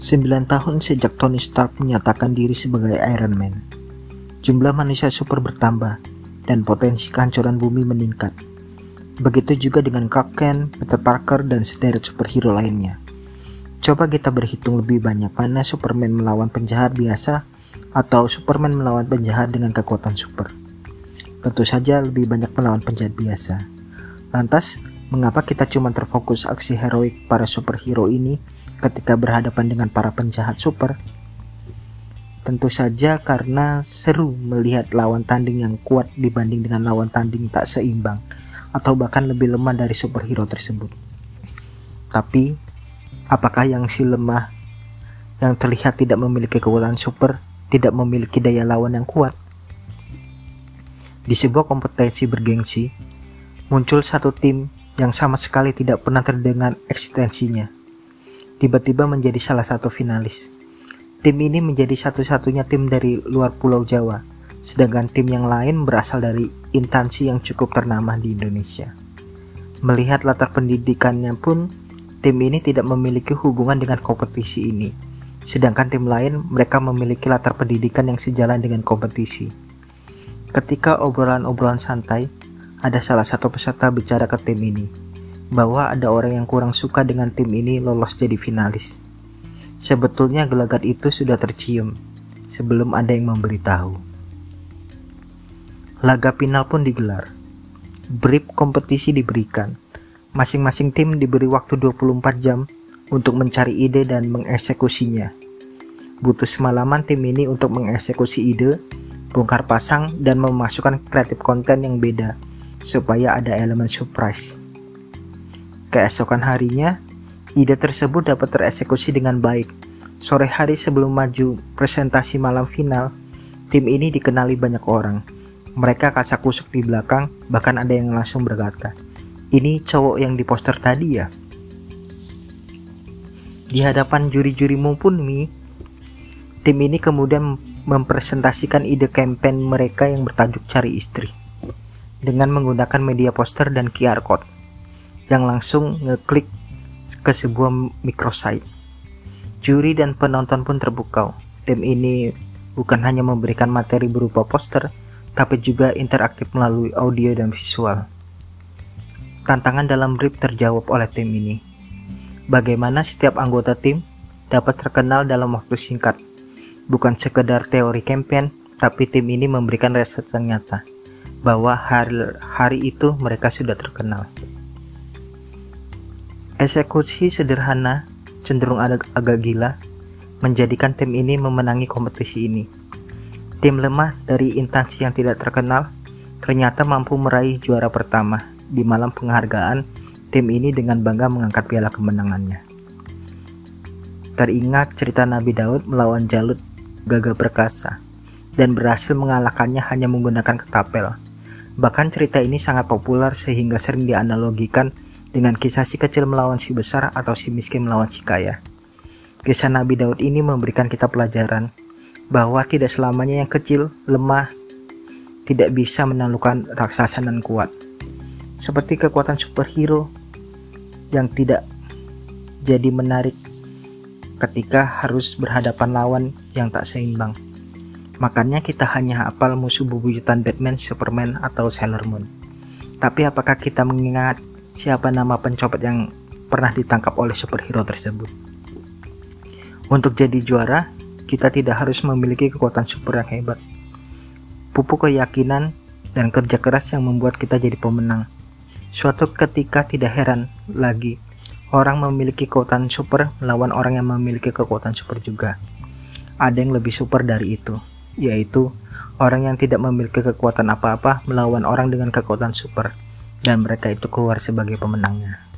9 tahun sejak Tony Stark menyatakan diri sebagai Iron Man. Jumlah manusia super bertambah dan potensi kehancuran bumi meningkat. Begitu juga dengan Clark Kent, Peter Parker, dan sederet superhero lainnya. Coba kita berhitung lebih banyak mana Superman melawan penjahat biasa atau Superman melawan penjahat dengan kekuatan super. Tentu saja lebih banyak melawan penjahat biasa. Lantas, mengapa kita cuma terfokus aksi heroik para superhero ini ketika berhadapan dengan para penjahat super? Tentu saja karena seru melihat lawan tanding yang kuat dibanding dengan lawan tanding tak seimbang atau bahkan lebih lemah dari superhero tersebut. Tapi, apakah yang si lemah yang terlihat tidak memiliki kekuatan super tidak memiliki daya lawan yang kuat? Di sebuah kompetensi bergengsi, muncul satu tim yang sama sekali tidak pernah terdengar eksistensinya tiba-tiba menjadi salah satu finalis. Tim ini menjadi satu-satunya tim dari luar Pulau Jawa, sedangkan tim yang lain berasal dari instansi yang cukup ternama di Indonesia. Melihat latar pendidikannya pun, tim ini tidak memiliki hubungan dengan kompetisi ini, sedangkan tim lain mereka memiliki latar pendidikan yang sejalan dengan kompetisi. Ketika obrolan-obrolan santai, ada salah satu peserta bicara ke tim ini, bahwa ada orang yang kurang suka dengan tim ini lolos jadi finalis. Sebetulnya gelagat itu sudah tercium sebelum ada yang memberitahu. Laga final pun digelar. Brief kompetisi diberikan. Masing-masing tim diberi waktu 24 jam untuk mencari ide dan mengeksekusinya. Butuh semalaman tim ini untuk mengeksekusi ide, bongkar pasang, dan memasukkan kreatif konten yang beda supaya ada elemen surprise. Keesokan harinya, ide tersebut dapat tereksekusi dengan baik. Sore hari sebelum maju presentasi malam final, tim ini dikenali banyak orang. Mereka kasak kusuk di belakang, bahkan ada yang langsung berkata, ini cowok yang di poster tadi ya? Di hadapan juri-jurimu pun Mi, tim ini kemudian mempresentasikan ide campaign mereka yang bertajuk cari istri dengan menggunakan media poster dan QR code yang langsung ngeklik ke sebuah microsite. Juri dan penonton pun terpukau. Tim ini bukan hanya memberikan materi berupa poster, tapi juga interaktif melalui audio dan visual. Tantangan dalam brief terjawab oleh tim ini. Bagaimana setiap anggota tim dapat terkenal dalam waktu singkat. Bukan sekedar teori campaign, tapi tim ini memberikan result yang nyata bahwa hari, hari itu mereka sudah terkenal. Eksekusi sederhana, cenderung agak, agak gila, menjadikan tim ini memenangi kompetisi ini. Tim lemah dari instansi yang tidak terkenal ternyata mampu meraih juara pertama di malam penghargaan. Tim ini dengan bangga mengangkat piala kemenangannya. Teringat cerita Nabi Daud melawan Jalut gagah perkasa dan berhasil mengalahkannya hanya menggunakan ketapel. Bahkan cerita ini sangat populer sehingga sering dianalogikan dengan kisah si kecil melawan si besar atau si miskin melawan si kaya. Kisah Nabi Daud ini memberikan kita pelajaran bahwa tidak selamanya yang kecil, lemah, tidak bisa menaklukkan raksasa dan kuat. Seperti kekuatan superhero yang tidak jadi menarik ketika harus berhadapan lawan yang tak seimbang. Makanya kita hanya hafal musuh bebuyutan Batman, Superman, atau Sailor Moon. Tapi apakah kita mengingat siapa nama pencopet yang pernah ditangkap oleh superhero tersebut. Untuk jadi juara, kita tidak harus memiliki kekuatan super yang hebat. Pupuk keyakinan dan kerja keras yang membuat kita jadi pemenang. Suatu ketika tidak heran lagi orang memiliki kekuatan super melawan orang yang memiliki kekuatan super juga. Ada yang lebih super dari itu, yaitu orang yang tidak memiliki kekuatan apa-apa melawan orang dengan kekuatan super dan mereka itu keluar sebagai pemenangnya.